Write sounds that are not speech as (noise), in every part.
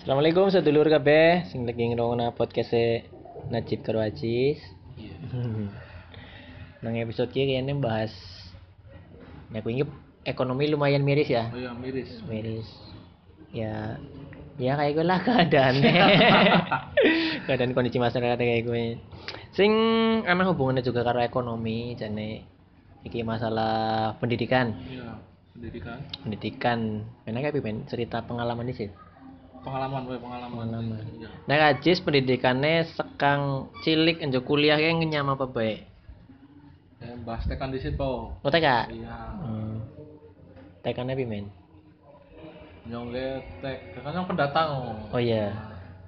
Assalamualaikum sedulur kabeh sing lagi ngrungokno podcast Najib karo Aziz. Iya. (laughs) Nang episode iki kayaknya bahas ya inget ekonomi lumayan miris ya. Oh iya miris. Miris. Ya ya kayak gue lah (laughs) keadaannya. (laughs) Keadaan kondisi masyarakat kayak gue. Sing emang hubungannya juga karo ekonomi jane iki masalah pendidikan. Iya. Pendidikan. Pendidikan. Enak ya men cerita pengalaman di sini. Pengalaman, woy, pengalaman. Pengalaman. Iya. Nah, Ajis pendidikannya sekang cilik enjuk kuliah kayak ngenyam apa baik? Ya, bahas tekan di situ. Oh, TK? Iya. Hmm. TK-nya pi, men? Yang tek, kan yang pendatang. Oh iya.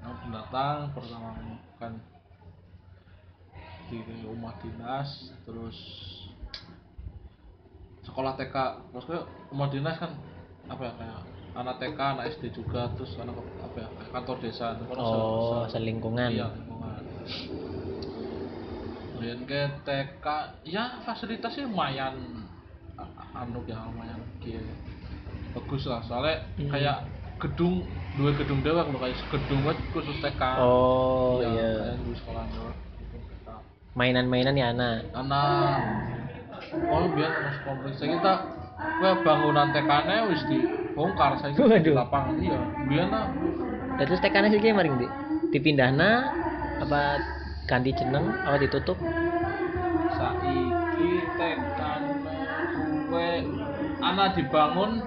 Yang pendatang pertama kan di rumah dinas terus sekolah TK maksudnya rumah dinas kan apa ya kayak anak TK anak SD juga terus anak apa ya kantor desa itu kan se- Oh, se- selingkungan. iya lingkungan kemudian ke TK ya fasilitasnya lumayan anu ya lumayan kia bagus lah soalnya Hmm. kayak gedung dua gedung dewa kalau kayak gedung buat khusus TK Oh, iya. kayak sekolah doang Mainan-mainan ya anak. anak oh biar mas kompleks kita gue bangunan TK-nya wis dibongkar saya di lapangan iya biar nah Dan terus sih kayak maring di dipindahna apa ganti jeneng apa ditutup? saiki TK-nya gue anak dibangun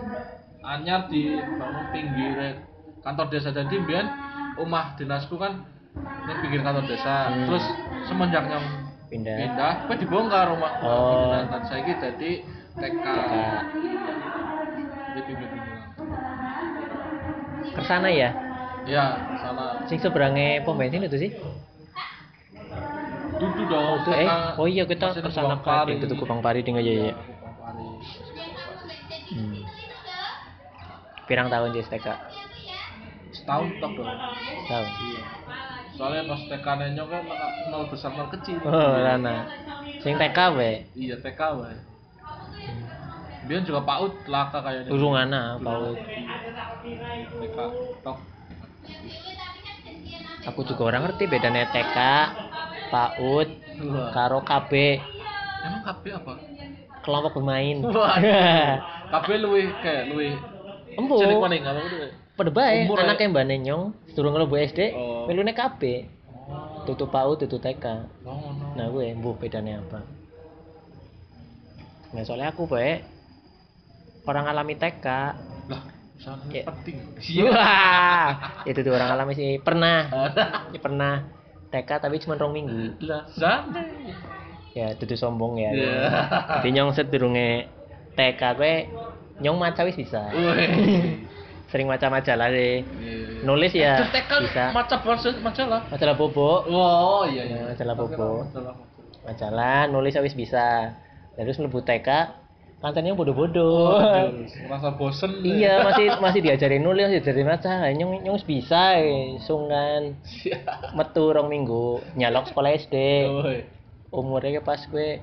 anyar dibangun pinggir kantor desa jadi biar rumah dinasku kan ini pinggir kantor desa Hmm. terus semenjak yang Pindah. pindah gue dibongkar rumah Oh. dan saya jadi TK pinggir-pinggiran Kersana ya? ya sana Sing seberangnya pom bensin itu sih? duduk dong Itu eh oh iya kita ke sana Pari. itu Kupang Pari dengan ya ya. Iya. Hmm. Pirang tahun di TK? setahun tok dong Tahun. iya soalnya pas TK nenyok kan nol besar nol kecil Oh, Rana. Sing TK we. iya TK wae Biar juga PAUD laka kayaknya Urungana paut. TK tok Aku juga orang ngerti bedanya TK, PAUD, karo KB, emang KB apa kelompok bermain. KB luwe kayak luwe Embo. maning apa itu Pada ya? anak yang mbak Nenyong, durung ngelebu SD, Oh. melune KB, tutup PAUD, tutup TK. oh no Nah gue, bu bedanya apa? Nah soalnya aku bae orang alami TK. lah Kayak- penting Wah, itu tuh orang alami sih pernah, ya, (laughs) pernah TK tapi cuma rong minggu. lah santai Ya, itu sombong ya. Iya. Jadi nyong sedurunge TK gue nyong maca wis bisa. Sering maca majalah deh. Iya. Nulis ya Terus TK bisa. maca majalah. Majalah bobo, Oh iya iya. Ya, majalah bobo. Majalah. majalah nulis ya wis bisa. Terus mlebu TK kantornya bodoh-bodoh. Waduh, (laughs) merasa bosen. iya, masih (laughs) masih diajarin nulis, masih diajarin maca. Nyong nyong bisa, eh. sungan Iya. metu rong minggu nyalok sekolah SD. Woi. umurnya pas gue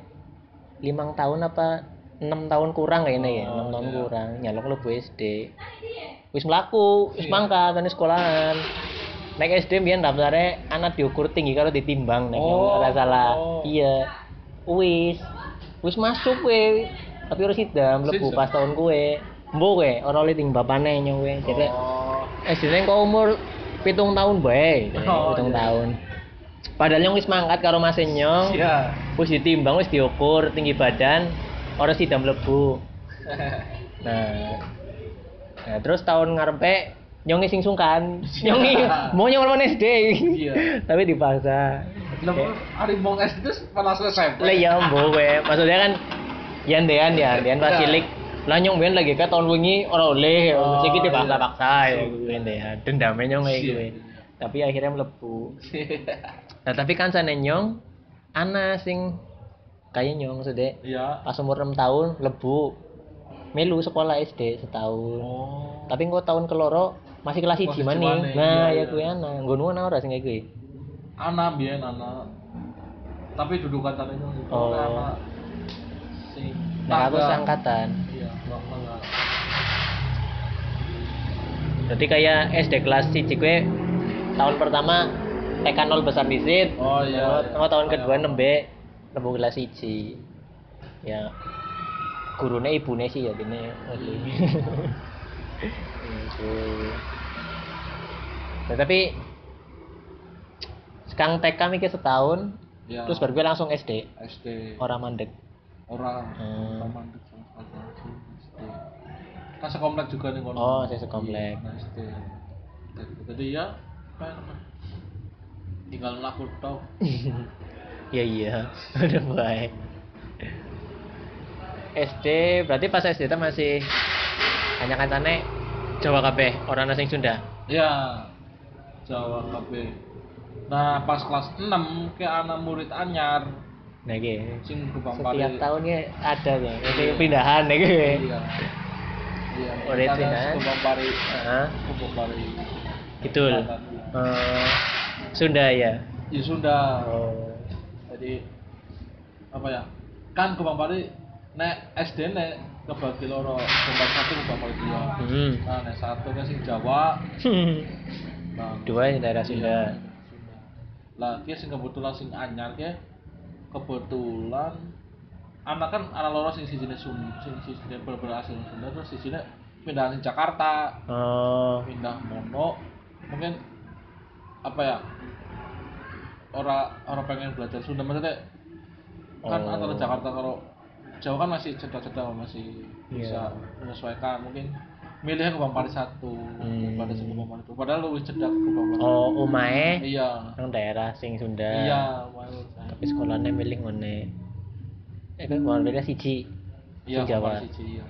limang tahun apa enam tahun kurang kayaknya ya enam Oh, tahun iya. kurang nyalok lu SD wis melaku wis mangkat kan sekolahan naik SD biar daftarnya anak diukur tinggi kalau ditimbang nek Oh, salah oh. iya wis wis masuk gue tapi harus sidam mlebu Sidam. pas tahun gue Mbok gue ora oleh ting bapane nyong gue jadi Oh. SD nya kok umur pitung tahun bae Oh, pitung iya. tahun. Padahal nyong wis mangkat karo Mas Nyong. Iya. wis ditimbang wis diukur tinggi badan orang sida mlebu. (laughs) Nah. Nah terus tahun ngarepe nyongi sing sungkan. Nyongi mau nyong lawan SD Iya. (laughs) tapi dipaksa Lah hari mau SD itu malah selesai. lah ya mbo we maksudnya kan yan dean ya. Dean pas Iya. cilik. Lah nyong ben lagi kan tahun wingi ora oleh. Oh, mesti kita iya. paksa-paksa ya gue dean dendamnya nyong kayak Iya. gue tapi akhirnya mlebu. (laughs) Nah tapi kan sana nyong ana sing kayak nyong maksudnya Iya. pas umur 6 tahun lebu melu sekolah SD setahun. Oh. tapi engko tahun keloro masih kelas Masih 1 maning maning, nah iya, ya iya. kuwi ana. Nggo nuwun ora sing kayak kuwi anak biyen anak. Tapi dudukan tadi itu Oh. anak si nah aku tangga. seangkatan Iya, enggak enggak. Berarti kayak SD kelas 1 gue tahun pertama TK 0 besar visit. Oh iya. Oh, tahun kedua apa? nembe nembe kelas 1. Ya. Gurune ibune sih ya dene. (laughs) Gitu. Nah, tapi sekarang TK mikir setahun, Iya. terus baru gue langsung SD, SD. orang mandek. Orang Hmm. sama mandek sama sekali langsung SD. Kan sekomplek juga nih kono. Oh, saya sekomplek. Iya, SD. Jadi, ya tinggal laku tau. (laughs) Iya iya, udah baik. SD berarti pas SD itu masih hanya kancane Jawa kabeh, orang asing Sunda. Ya. Jawa KB. Nah, pas kelas 6 ke anak murid anyar Nah iki. sing Setiap tahunnya ada ya, ini pindahan ya iki. Iya. Iya, kita pindahan. Gubang Pari. Heeh. Gubang Pari. Gitu. Iya. Eh, Sunda ya. Ya Sunda. Oh. Jadi apa ya? Kan Gubang Pari nek SD nek kebagi loro Gubang satu Gubang Pari dua. Hmm. Nah, nek satu kan sing Jawa. Nah, Dua yang daerah Iya, Sunda. Sunda. Lah, dia sing kebetulan sing anyar ke kebetulan anak kan anak loro sing sijine Sunda, sing sijine bener-bener asli Sunda terus sijine pindah sing Jakarta, Oh. pindah Mono. Mungkin apa ya? Orang orang pengen belajar Sunda maksudnya kan Oh. antara Jakarta kalau Jawa kan masih cedak-cedak masih bisa Iya. menyesuaikan mungkin milihnya ke Bang satu Hmm. pada satu Bang itu padahal lu cedak ke Bang Oh, umae iya nang daerah sing Sunda. iya mau Tapi sekolahnya milih ngene. Eh kan beda siji. iya Jawa. Siji iya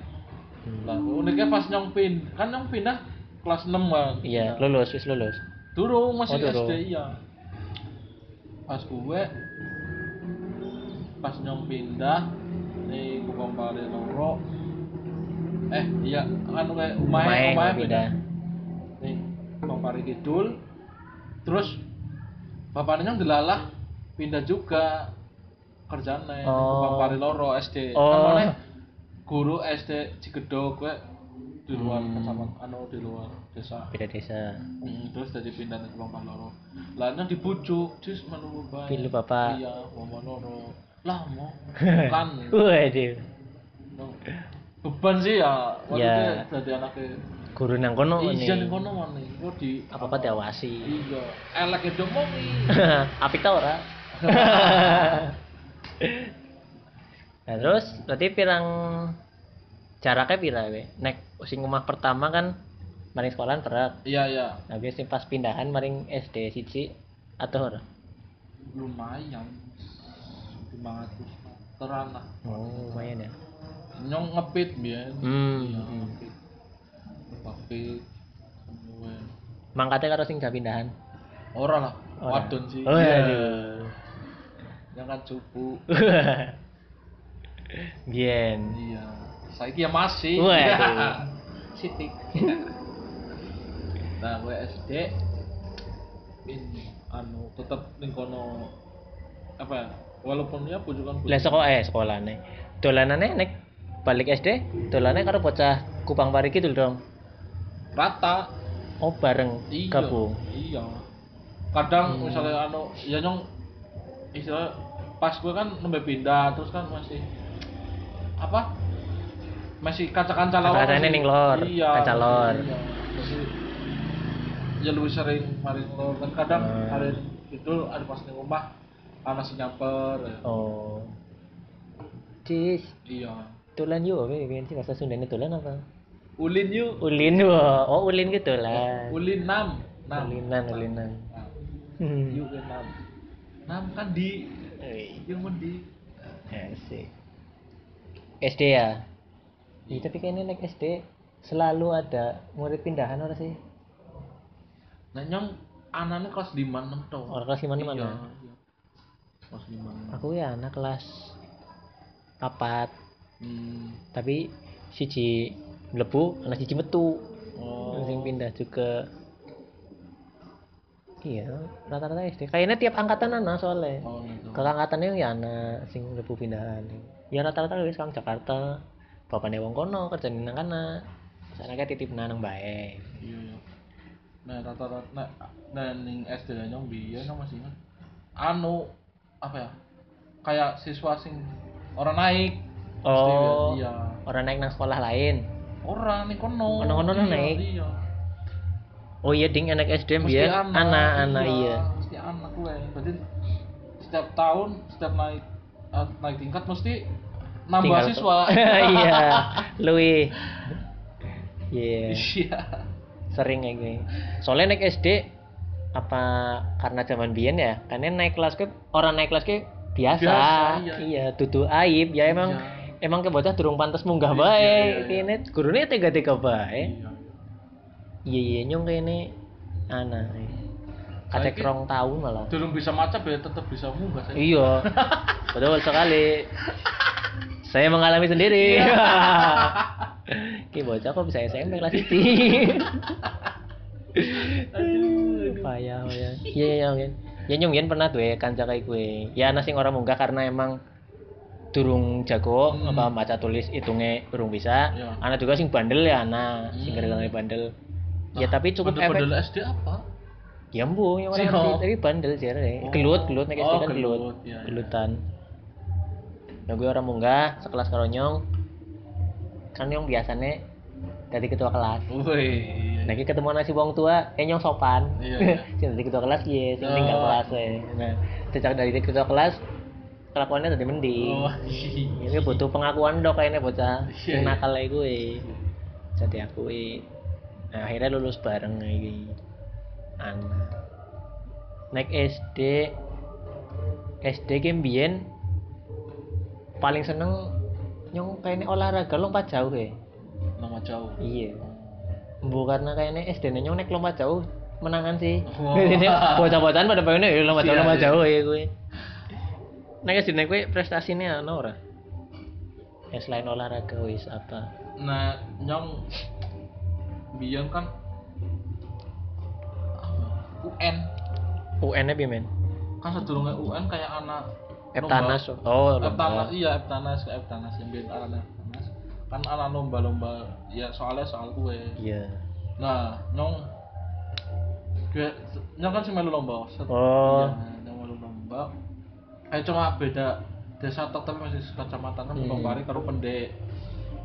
Hmm. lah uniknya pas nyong pin kan nyong pindah kelas 6 bang Iya, lulus, wis lulus. durung masih Oh. SD iya pas gue pas nyong pindah nih Pari loro eh iya kan Umae umahe umahe pindah. nih Bang Pari Kidul terus bapaknya nyong delalah pindah juga kerjanya Oh. ke Bang Pari loro SD Oh. kan mana guru SD Cigedog gue di luar Hmm. kecamatan anu di luar desa Beda desa. Hmm, terus dari pindah ke Bang Pari loro lah nyong dibujuk jus menunggu bae Pilu bapak. iya Bang Pari loro lah mau (laughs) kan Waduh. Beban sih ya waktu Ya. itu jadi anaknya Guru nang kono iya nih nih. kono mana kok di Apa-apa diawasi. iya elek itu momi (laughs) Apik ta ora? (laughs) nah, terus berarti pirang jaraknya pira we? Nek sing omah pertama kan maring sekolahan berat. iya iya Nah, biasa sing pas pindahan maring SD siji atau ora? lumayan 500 meteran lah Oh, lumayan ya. Nyong ngepit biar Hmm, iya ngepit. Ngepit. Mangkate karo sing gak pindahan. ora lah. Wadon sih. Oh, Iya. aduh. yang kan cupu. (laughs) Bien. iya. Saiki ya masih. Waduh. (laughs) sitik. Nah gue SD in anu tetep ning kono apa ya walaupun ya pujukan Lah sekolah eh sekolahane. Dolanane nek balik SD, dolanane karo bocah Kupang Pari kidul dong. rata Oh, bareng iya gabung. iya kadang Hmm. misalnya anu ya nyong istilah pas gue kan nembe pindah terus kan masih apa masih kaca-kaca lawang Kaca-kacanya masih- ning lor, iya kaca lor. iya. Masih, ya lebih sering mari lor kan kadang Hmm. hari itu ada pas ning rumah anak si nyamper ya. Oh. Cis, iya tulan yuk, oke, kan sih bahasa Sundanya tulan apa? ulin yuk Ulin wah. Oh, ulin gitu lah. ulin nam nam Ulinan, ulinan. Hmm. yuk ulin nam nam kan di yang di Asik. SD ya? Iya, tapi kayaknya naik SD selalu ada murid pindahan orang sih. Nah nyong anaknya kelas di mana tau? Orang kelas lima mana? Iya, iya. Kelas di mana? Aku ya anak kelas papat, Hmm. tapi siji mlebu, anak siji metu. Oh. Sing pindah juga. Iya, rata-rata SD. Kayaknya tiap angkatan anak soalnya. Oh gitu. Kakak angkatannya ya anak sing mlebu pindahan. Ya rata-rata wis kang Jakarta. Bapaknya wong kono kerjane nang kana. Sana kayak titip nang bae. Iya. iya. rata-rata nek nek ning SD biyen nyong masih ingat anu apa ya kayak siswa sing orang naik Oh. iya Orang naik nang sekolah lain. orang ning kono Kono-kono Iya, naik. iya Oh iya ding anak SD Mesti biyen anak-anak iya. mesti anak gue berarti setiap tahun setiap naik eh, naik tingkat mesti nambah Tinggal- siswa (laughs) iya. Lui. (laughs) Iya. iya Sering kayak gini. Soalnya naik SD apa karena zaman biyen ya? Karena naik kelas ke orang naik kelas ke biasa. Biasa, iya. iya, tutu aib. Ya emang Iya. Emang ke bocah durung pantas munggah Iya, bae. iya, iya. Kene gurune tega-tega bae. iya Iya iya nyong kene anak. Kacek Saiki- rong tahun malah. Durung bisa macet ya tetap bisa munggah saya. Iya, (laughs) betul sekali. Saya mengalami sendiri. Iya. Ki bocah kok bisa SMP kelas itu. Aduh. Payah ya. Iya iya iya. Ya nyong yen pernah tuh ya kanca kayak gue. Ya ana sing ora munggah karena emang durung jago Hmm. apa maca tulis hitungnya durung bisa. Iya. Ana juga sing bandel ya ana, sing Hmm. gara-gara bandel. Ya Nah, tapi cukup efek. Padahal SD apa? Ya mbu, yang orang oh. tapi bandel sih ya. Oh. Gelut, gelut nek SD Oh, kan gelut. iya, iya. Gelutan. Ya gue orang munggah sekelas karo nyong. Kan nyong biasanya dari ketua kelas. Woi. Nah, iki ketemu nasi wong tua, eh nyong sopan. Iya, iya. (laughs) sing dari ketua kelas iya, sing Oh. tinggal kelas ya. Nah, sejak dari ketua kelas kelakuannya tadi mending. Oh, Ini butuh pengakuan dok kayaknya bocah. Iya, iya. nakal ae gue. Jadi akui. Nah, akhirnya lulus bareng lagi. Anak. Naik SD SD game paling seneng nyong kayaknya olahraga lompat jauh ya. Nama jauh. Iya. Bu karena kayaknya SD nyong naik lompat jauh menangan sih. (laughs) Ini bocah-bocahan pada pengen ya lompat jauh Iya, lompat iya. jauh ya gue. Naik SD naik gue prestasinya ano ora? Ya selain olahraga wis apa? Nah, nyong biyen kan UN UN-nya piye men? kan sedurunge UN kayak anak Eptanas. lomba- Oh, Eptanas iya Eptanas ke Eptanas yang biyen anak Eptanas kan anak lomba-lomba ya soalnya soal kue Iya. nah nyong gue nyong kan sih melu lomba Oh. iya, nyong melu lomba eh cuma beda desa tok tapi masih kecamatan kan Hmm. lombane karo pendek.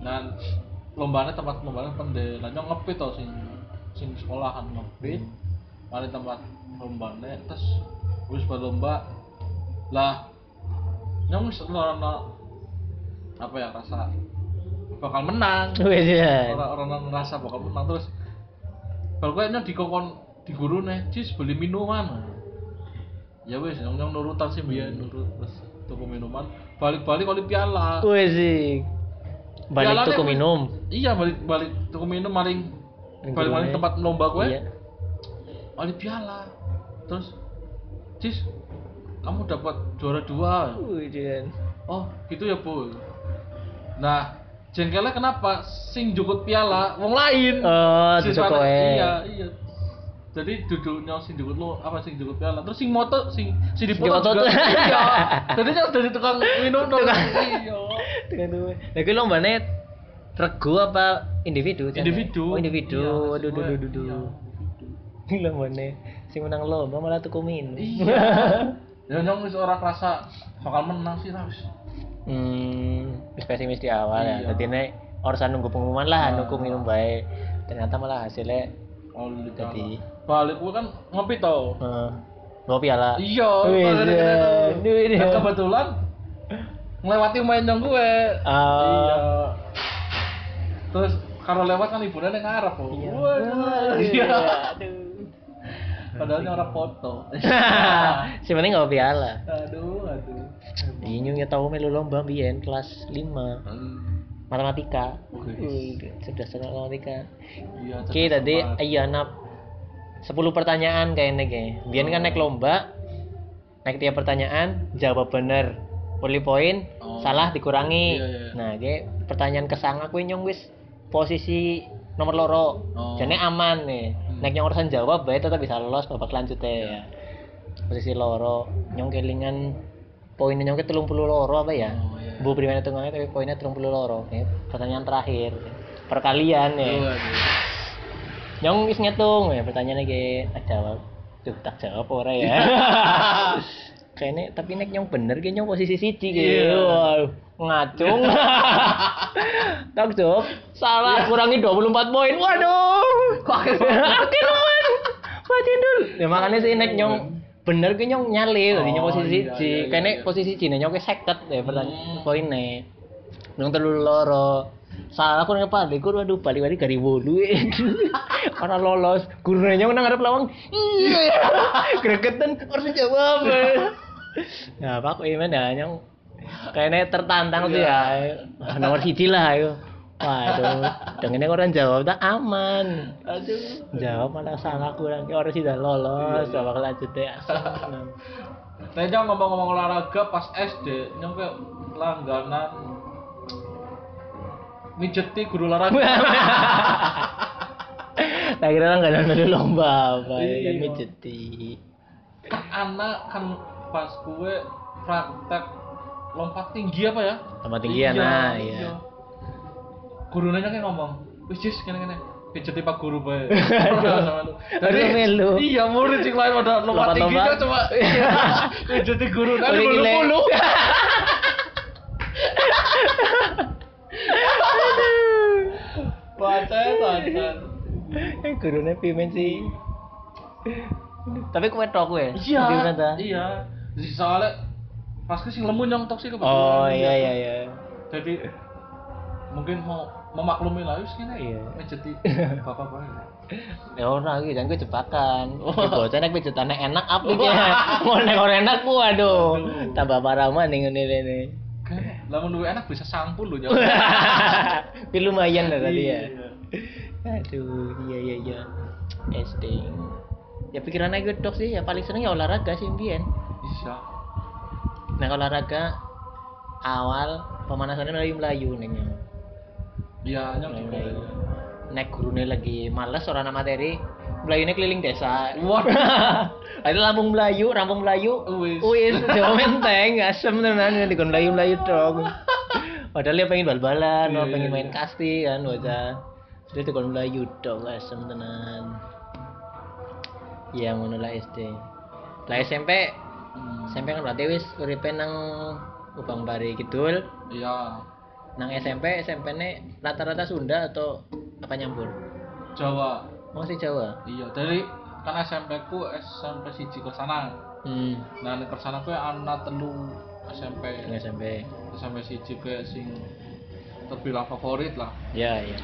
Dan lombanya tempat lombanya pendek. Nah nyong ngepit tuh sing sing sekolahan ngepit mari tempat lombanya terus wis berlomba lah nyong wis ora apa ya rasa bakal menang. (laughs) Wis ya. orang-orang ngerasa bakal menang. Terus kalau gue nyong dikongkon di guru nih cis beli minuman ya wes nyong nyong nurutan sih biar nurut terus tuku minuman balik-balik oleh piala Wis sih. Balik wis- minum. iya balik balik tuku minum maling balik maling tempat lomba gue Iya. oleh piala terus cis kamu dapat juara dua Jen. oh gitu ya bu nah jengkelnya kenapa sing jukut piala wong lain Oh, Si kowe. Iya, iya. Jadi duduknya sing jukut lo apa sing jukut piala. Terus sing moto sing sing dipoto dipoto juga. tuh. (laughs) iya. Jadi yang dari tukang minum dong. Iya. Dengan tuh. Lagi lombane regu apa individu? Individu. Oh, individu. Iya, Aduh, aduh, aduh, aduh. Lombane sing menang lomba malah tuku minum. Iya. (laughs) Ya nyong wis ora kerasa bakal menang sih lah wis. Hmm, wis pesimis di awal ya. Iya. Jadi nek urusan nunggu pengumuman lah, Nah. nunggu minum baik. Ternyata malah hasilnya Oh, di. Jadi- balik gua kan ngopi tau. bawa piala. Iya, iya. iya. Nah, kebetulan ngelewati main nyong gue. Ah. Iya. Terus kalau lewat kan ibunya yang ngarep kok. Iya. Waduh. Iya. Aduh. Padahal nyong ora foto. nggak bawa piala. aduh, aduh. Iya nyung ya tahu melu lomba biyen kelas 5 Hmm. matematika. Cerdas banget matematika. Iya, Oke tadi iya nap 10 pertanyaan kayaknya kayak. Biyen kan naik lomba naik tiap pertanyaan jawab bener poli poin Oh. salah dikurangi Iya, iya, iya. nah kayak pertanyaan kesanga kuwi nyong wis posisi nomor loro Oh. jadi aman nih Hmm. naik nyong urusan jawab bae tetap bisa lolos babak lanjutnya Iya. ya posisi loro nyong kelingan poinnya nyong ke telung puluh loro apa ya Oh, iya. bu primanya tengahnya tapi poinnya telung puluh loro ya, pertanyaan terakhir perkalian ya Aduh, aduh. Nyong wis ngitung ya pertanyaan lagi tak jawab. Tuh tak jawab ora ya. (laughs) Kayaknya tapi nek nyong bener ki nyong posisi siji ki. Iya. Waduh, ngacung. (laughs) tak jawab salah kurangi 24 poin. Waduh. Kok akeh teman. (laughs) Mati dulu. Ya makanya sih nek nyong bener ki nyong nyali tadi nyong Oh, posisi iya, siji. iya, iya, Kayaknya iya. posisi siji nek nyong ke 50 ya pertanyaan Hmm. poinnya. Nyong telu loro. Salah aku nang balik, aku aduh balik-balik gari wolu. Ora lolos. Gurune nyong nang ngarep lawang. Iya. (laughs) Gregetan harus jawab. Nah, (laughs) Pak Iman ya nyong kayaknya tertantang tuh ya. Ah, Nomor siji lah ayo. Waduh, dengennya orang jawab tak aman. Aduh. Jawab malah salah kurang. Ya orang sudah lolos, asem. (laughs) Tapi nyong ngomong-ngomong olahraga pas SD, kayak langganan mijeti guru olahraga. (laughs) Tak kira orang gak ada lomba apa ya Iya. kan mijeti. kan anak kan pas kue praktek lompat tinggi apa ya? Lompat tinggi anak, iya. Gurunya kayak ngomong, wis jis kene kene. Pijeti pak guru bae. (laughs) Aduh, melu. Iya, murid sing lain pada lompat tinggi kan coba (laughs) iya. pijeti guru kan Boleh gile. Pacar, pacar. Eh gurunya pimen sih. Tapi kue tok kue. Iya. Ta? Iya. Jadi soalnya pas ke sing lemu nyontok sih kebetulan. Oh iya iya iya. Jadi mungkin mau memaklumi lah wis kene Iya. mejeti bapak bae. Ya ora iki jan gue jebakan. (laughs) Bocah nek pijetane enak apa iki? Mau (laughs) nek ora enak ku aduh. Aduh. Tambah parah mah ning ngene Kan lamun duwe enak bisa sampul nyawa. (laughs) Tapi lumayan lah tadi ya. Iya. Aduh, iya iya iya. SD. Ya pikirannya gue dok sih, ya paling seneng ya olahraga sih mbien. Bisa. Nah olahraga awal pemanasannya melayu-melayu nih Nyong. Iya, Melayu-melayu. Nek gurune lagi males orang materi, melayunya keliling desa. Waduh. (laughs) Ada Lampung Melayu, Rampung Melayu. Wis. Wis, (laughs) Jawa Menteng, asem tenan dikon melayu-melayu dong. (laughs) Padahal dia pengen bal-balan, Iya, oh, pengen iya, main iya. kasti kan, bocah. Dia dikon melayu dong, asem tenan. Iya, ngono lah SD. Lah SMP, Hmm. SMP kan berarti wis uripe nang Ubang Bari Kidul. Iya. Nang SMP, SMP ne rata-rata Sunda atau apa nyampur? Jawa. Masih Jawa. Iya, dari kan SMP ku SMP siji ke sana. Hmm, Nah, ke sana ku anak telu SMP. SMP. SMP siji ke sing terbilang favorit lah. Ya, ya.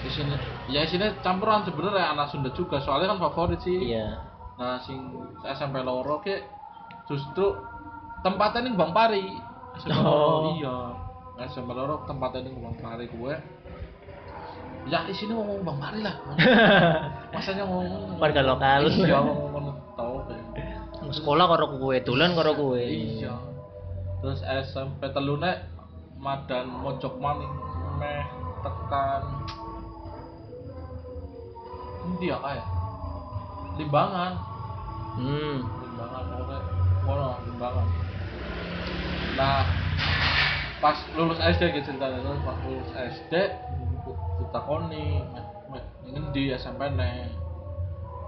Di sini ya di sini campuran sebenarnya anak Sunda juga soalnya kan favorit sih. Iya. Nah, sing SMP loro ke justru tempatnya ning Bang Pari. SMP Oh. loro iya. SMP loro tempatnya ning Bang Pari gue. Ya di sini ngomong Bang Pari lah. (laughs) Masanya ngomong Warga lokal. Iya, ngomong tau sekolah karo kowe, dolan karo kowe. Iya. Terus SMP telune madan mojok maning meh tekan Endi ya kayak Limbangan, Hmm. Limbangan pokoknya ngono Limbangan. Nah, pas lulus SD gitu ceritanya pas lulus SD meh ngendi SMP ne.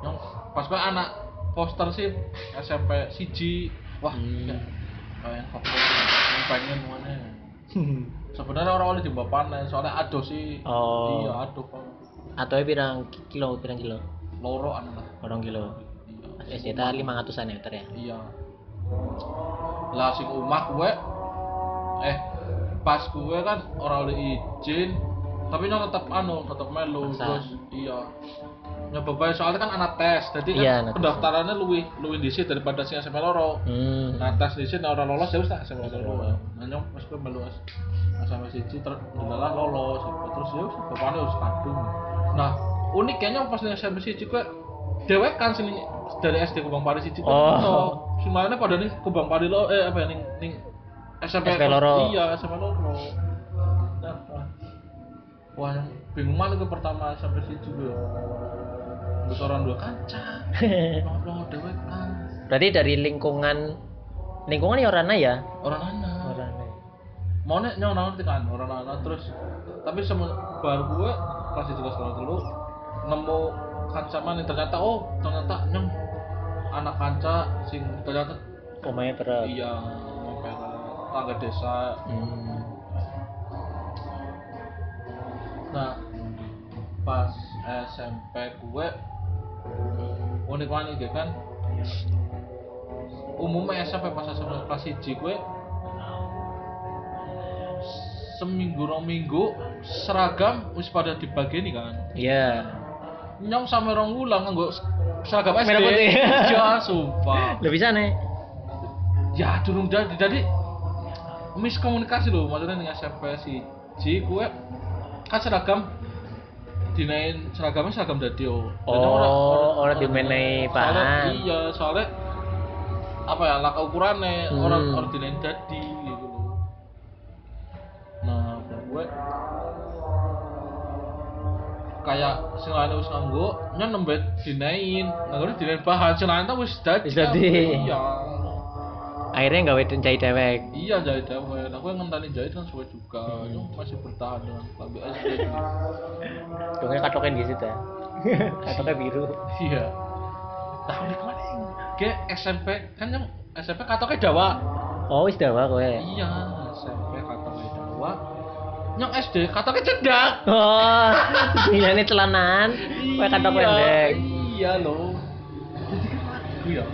Yang pas kok anak poster sih SMP siji wah Hmm. ya, kayak favorit yang pengen mana (laughs) sebenarnya orang oleh jumpa panen soalnya aduh sih Oh. iya aduh Pak. Atau pirang kilo, pirang kilo? loro anu lah Orang kilo. iya Pas SD ta 500-an ya meter ya. iya lah sing omah gue eh pas gue kan orang oleh izin tapi nyong tetap anu tetap melu terus iya nyoba bae soalnya kan anak tes jadi kan Iya, pendaftarannya luwih luwih dhisik daripada sing SMP loro Hmm. Nah, tes di sini orang lolos ya wis tak SMP loro. Nah, nyong wis melu wis sampai siji terus lolos terus ya wis bapakne wis kadung. Nah, unik kayaknya pas SMP siji kowe dewek kan sini dari SD ke Bang Pari siji. Oh. Semuanya pada nih ke Bang Pari lo eh apa ya ning ning SMP, SMP loro. Iya, SMP loro. Wah. Bingung mana ke pertama SMP siji gue. Terus orang dua kanca. Lo (laughs) dewek kan. Berarti dari lingkungan lingkungan ya orangnya ya. Orang anak. Orangnya. mau nek nyong nang ngerti kan orang anak terus tapi semua baru gue kelas itu kelas dulu nemu kanca mana ternyata oh ternyata nyong anak kanca sing ternyata Omae berat. iya sampai tangga desa Hmm. Nah pas SMP gue unik unik gitu kan umumnya SMP pas SMP kelas 1 gue seminggu rong minggu seragam wis pada dibagi nih kan Iya. nyong sama rong wulang nganggo seragam SD Merah putih. (laughs) ya (laughs) sumpah Lebih sana. ya durung jadi jadi miskomunikasi loh maksudnya dengan SMP si J gue kan seragam dinain seragamnya seragam dadio Oh, orang dimenehi soalnya, paham. iya soalnya apa ya laka ukurannya Hmm. orang orang dinain dadi gitu loh nah gue kayak sing lain wis nganggo nyen nembet dinain nganggo dinain bahan sing lain dadi Wis dadi. iya Akhirnya gawe jahit dewek. Iya jahit dewe. Aku yang ngenteni jahit kan suwe juga. Hmm. Masih bertahan dengan klambi SD. Dongnya katokan di situ. (laughs) Katoknya biru. Iya. Tahun di ke mana? Ke SMP kan yang SMP katoknya Jawa. Oh, wis dawa kowe. Iya, SMP katoknya Jawa. Yang SD katoknya cedak. Oh, (laughs) ini celanan. Kowe katok pendek. Iya loh. Jadi kan iya.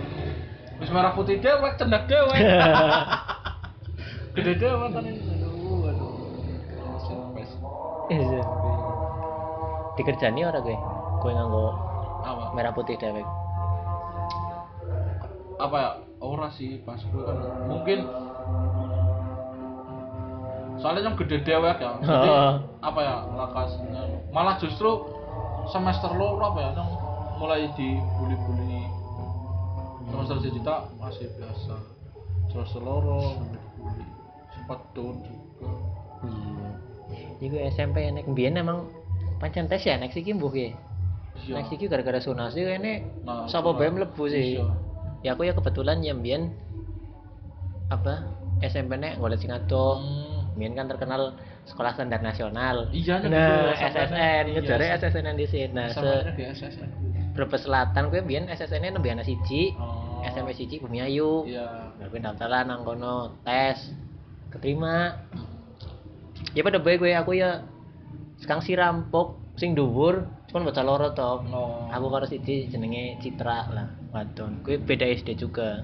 Wis merah putih dewek, cendak dewek. (laughs) Gede dewek tadi. Aduh, aduh. SMP sih. SMP. Dikerjani ora kowe? Kowe nganggo Apa? merah putih dewek. apa ya ora sih pas gue kan mungkin soalnya yang gede dewek ya jadi Oh. apa ya lakasnya malah justru semester lo apa ya yang mulai dibully-bully semester sejuta masih biasa semester loro sempat down juga Iya. Iku SMP nek mbiyen emang pancen tes ya nek iki mbuh iya Nek iki gara-gara sunasi kene Nah, sapa sunat. bae mlebu sih. Iya. Ya aku ya kebetulan ya mbiyen apa SMP nek golek sing adoh. Hmm. Kan terkenal sekolah standar nasional. Iya, Nah, SSN, iya, ngejare SSN di sini. Nah, se Brebes Selatan kuwi mbiyen SSN-nya nembe ana siji. oh. SMP siji Bumi Ayu. iya Nah, gue daftaran nang kono, tes, keterima. Ya pada bae gue aku ya sekarang si rampok sing dhuwur cuman baca loro to. no Aku karo siji jenenge Citra lah, wadon. Gue beda SD juga.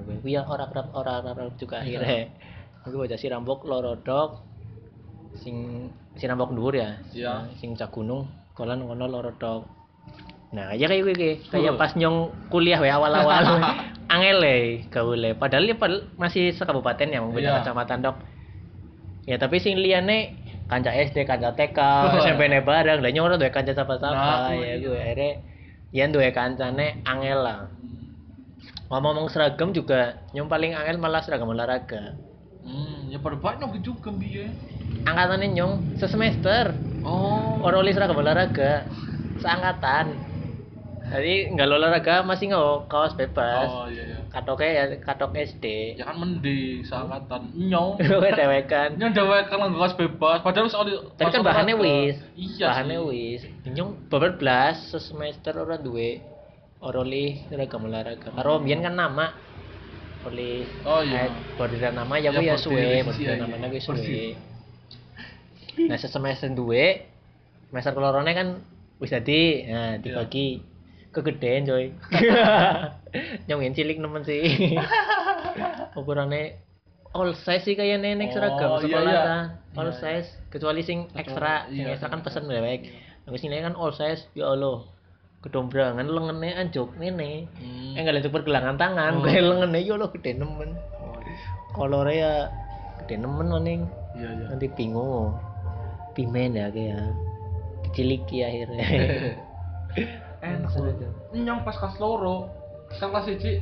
Gue ya ora ora ora ora juga akhirnya. Aku baca si rampok loro dok. Sing si rampok dhuwur ya. Iya. Sing cak gunung, kolan kono loro dok. Nah, ya kayak gue kayak Huh. pas nyong kuliah we awal-awal (laughs) angel le gaule. Padahal ya padahal masih sekabupaten ya, beda Iya. kecamatan dok. Ya tapi sing liyane kanca SD, kanca TK, Oh. SMP ne bareng, lah nyong ora duwe kanca sapa-sapa Nah, ya iya. gue akhirnya ya duwe kancane angel lah. Ngomong-ngomong seragam juga nyong paling angel malah seragam olahraga. Hmm, ya pada banyak juga biye. Angkatannya nyong sesemester Oh. orang oleh seragam olahraga seangkatan. Jadi nggak olahraga masih nggak kaos bebas. Oh iya iya. Katoknya ya katok SD. Ya kan mending seangkatan (laughs) nyong. Dewekan. Nyong dewek kan nggak bebas. Padahal soal Tapi kan bahannya wis. Iya bahannya wis. Nyong beber belas semester orang duwe orang oleh seragam olahraga. Karo mbiyen kan nama oleh Oh, iya. eh, bordiran nama ya Ya, gue ya bordir, suwe, iya, bordiran iya. namanya gue suwe. Nah, sesemester duwe semester kelorone kan wis dadi, nah Iya. dibagi kegedean coy. (laughs) Nyong cilik nemen sih. (laughs) Ukurannya all size sih kayak nenek seragam Oh, iya, sekolah iya. kan. All Iya, iya. size kecuali sing ekstra, sing iya, ekstra kan iya. pesen dewek. Aku sini kan all size, ya Allah. Kedombrangan lengannya anjuk ini. Hmm. Eh enggak lentuk pergelangan tangan, Oh. kayak lengannya ya Allah gede nemen. Oh, iya. Kolornya ya gede nemen maning. Iya iya. Nanti bingung. Pimen ya kayak diciliki akhirnya. (laughs) Enak. Nyong pas kelas loro, kan kelas siji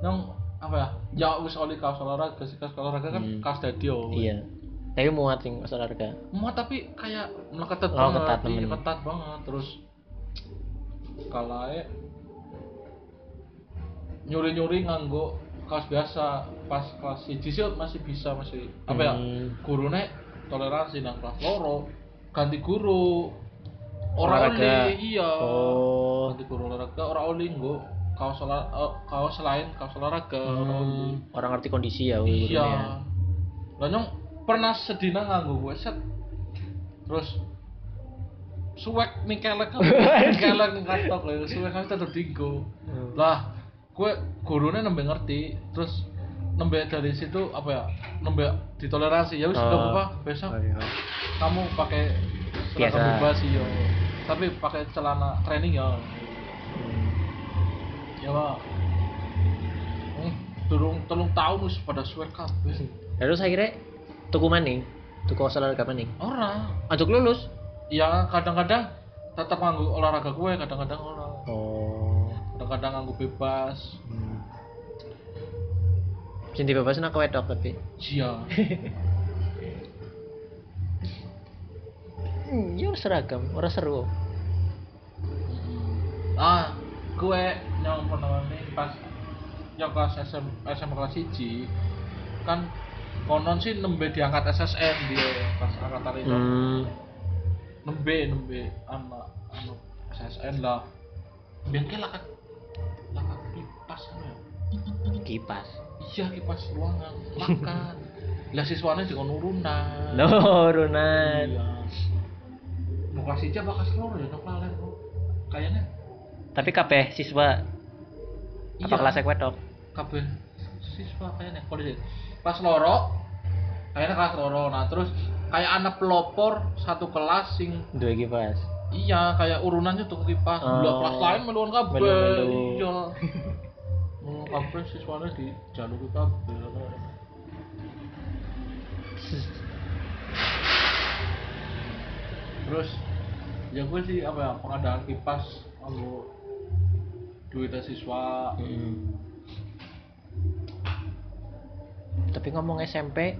nyong apa ya? Ya wis oli kaos olahraga, sih kaos olahraga kan Hmm. kaos dadio. iya. Tapi muat sing pas olahraga. Muat tapi kayak meleketat Oh, banget, ketat iya, ketat banget. Terus kalae nyuri-nyuri nganggo kaos biasa pas kelas siji sih masih bisa masih apa ya Hmm. gurune toleransi nang kelas loro ganti guru Ora Olahraga. oli, iya. Oh. Ganti guru olahraga ora oli nggo kaos olah eh, kaos lain kaos olahraga. Hmm, orang ngerti kondisi ya Iya. Lah nyong pernah sedina nganggo gue set. Terus suwek nih kelek (laughs) kelek nih kantor lho suwek kan tetep dinggo. Hmm. Lah gue gurunya nembe ngerti terus nembe dari situ apa ya nembe ditoleransi ya wis Oh. gak apa-apa besok Oh, iya. kamu pakai Biasa. seragam bebas yo tapi pakai celana training ya Hmm. ya pak hmm, turun telung tahun wis pada suwek kabeh Terus akhirnya tuku maning, tuku olahraga maning. ora Anjuk lulus. ya kadang-kadang tetap nganggo olahraga gue kadang-kadang ora Oh. kadang-kadang nganggo bebas Hmm. Sing dibebasin aku wedok tapi. iya (laughs) Hmm, ya seragam, ora seru. Ah gue pernah nih pas yang kelas SM, SM kelas 1 kan konon sih nembe diangkat SSN dia pas angkatan itu Hmm. nembe nembe anak SSN lah. Bengkel lah lah kipas anu ya? Kipas. iya kipas ruangan makan. (laughs) Lah siswanya juga nurunan. Nurunan. iya. Mau kasih aja bakas loro ya? Lalen bro kayaknya Tapi kabeh siswa apa Iya. kelas wedok? kabeh siswa kayaknya kondisi pas loro kayaknya kelas loro nah terus kayak anak pelopor satu kelas sing Dua kipas. iya kayak urunannya tuh kipas Oh. dua kelas lain meluan Melu-melu. iya meluan kabeh siswanya di jalur kabeh terus ya gue sih apa ya pengadaan kipas aku duitnya siswa Hmm. Tapi ngomong SMP,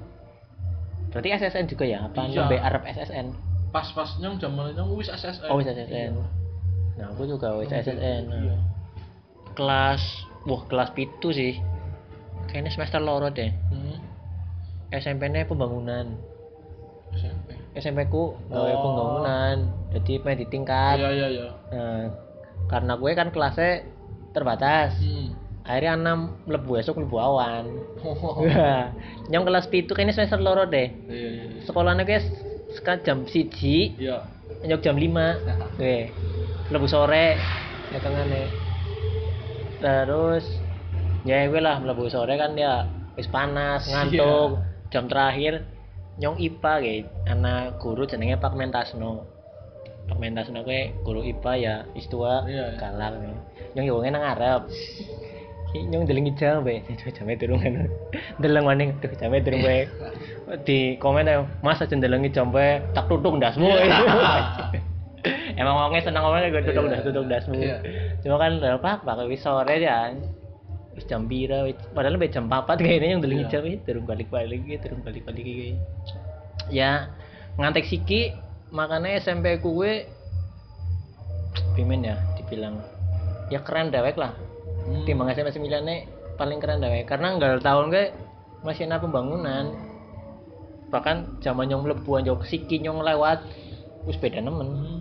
berarti SSN juga ya? Apa Iya. nembe Arab SSN? pas-pas nyong zaman nyong wis SSN Oh, wis SSN. Nah, aku juga wis SSN. iya Kelas, wah kelas pitu sih. Kayaknya semester loro deh. hmm. SMP-nya pembangunan. SMP SMP ku gawe Oh. pembangunan. Jadi main di tingkat. iya iya iya Nah, karena gue kan kelasnya terbatas. hmm. Akhirnya enam mlebu esok mlebu awan. oh. (laughs) Nyong kelas pitu kayaknya semester loro deh. iya iya Sekolahnya guys sekarang jam siji, iya nyok jam lima. (laughs) Oke, mlebu sore, datangane. Terus ya gue lah mlebu sore kan ya wis panas, ngantuk. Jam terakhir nyong IPA guys, anak guru jenenge Pak Mentasno. Pak Mentasno gue guru IPA ya istua Iya, iya. galak. Nyong yo nang ngarep. nyong delengi jam be (laughs) jame durung kan deleng maning tuh jame durung bae (laughs) di komen ayo mas aja delengi jam bae tak tutuk ndasmu (laughs) emang wongnya seneng ngomongnya gue tutuk Iya. ndas tutuk ndasmu Iya. cuma kan lho pak pak wis sore ya wis jam pira wis padahal sampai jam 4 kayaknya yang delengi Iya. jam itu durung balik-balik gitu durung balik-balik iki ya ngantek siki makanya SMP kuwe pimen ya dibilang ya keren dewek lah Hmm. timbang SMP 9 nya paling keren deh karena enggak tahun gue masih ada pembangunan bahkan zaman yang mlebu anjok siki nyong lewat wis beda nemen Hmm.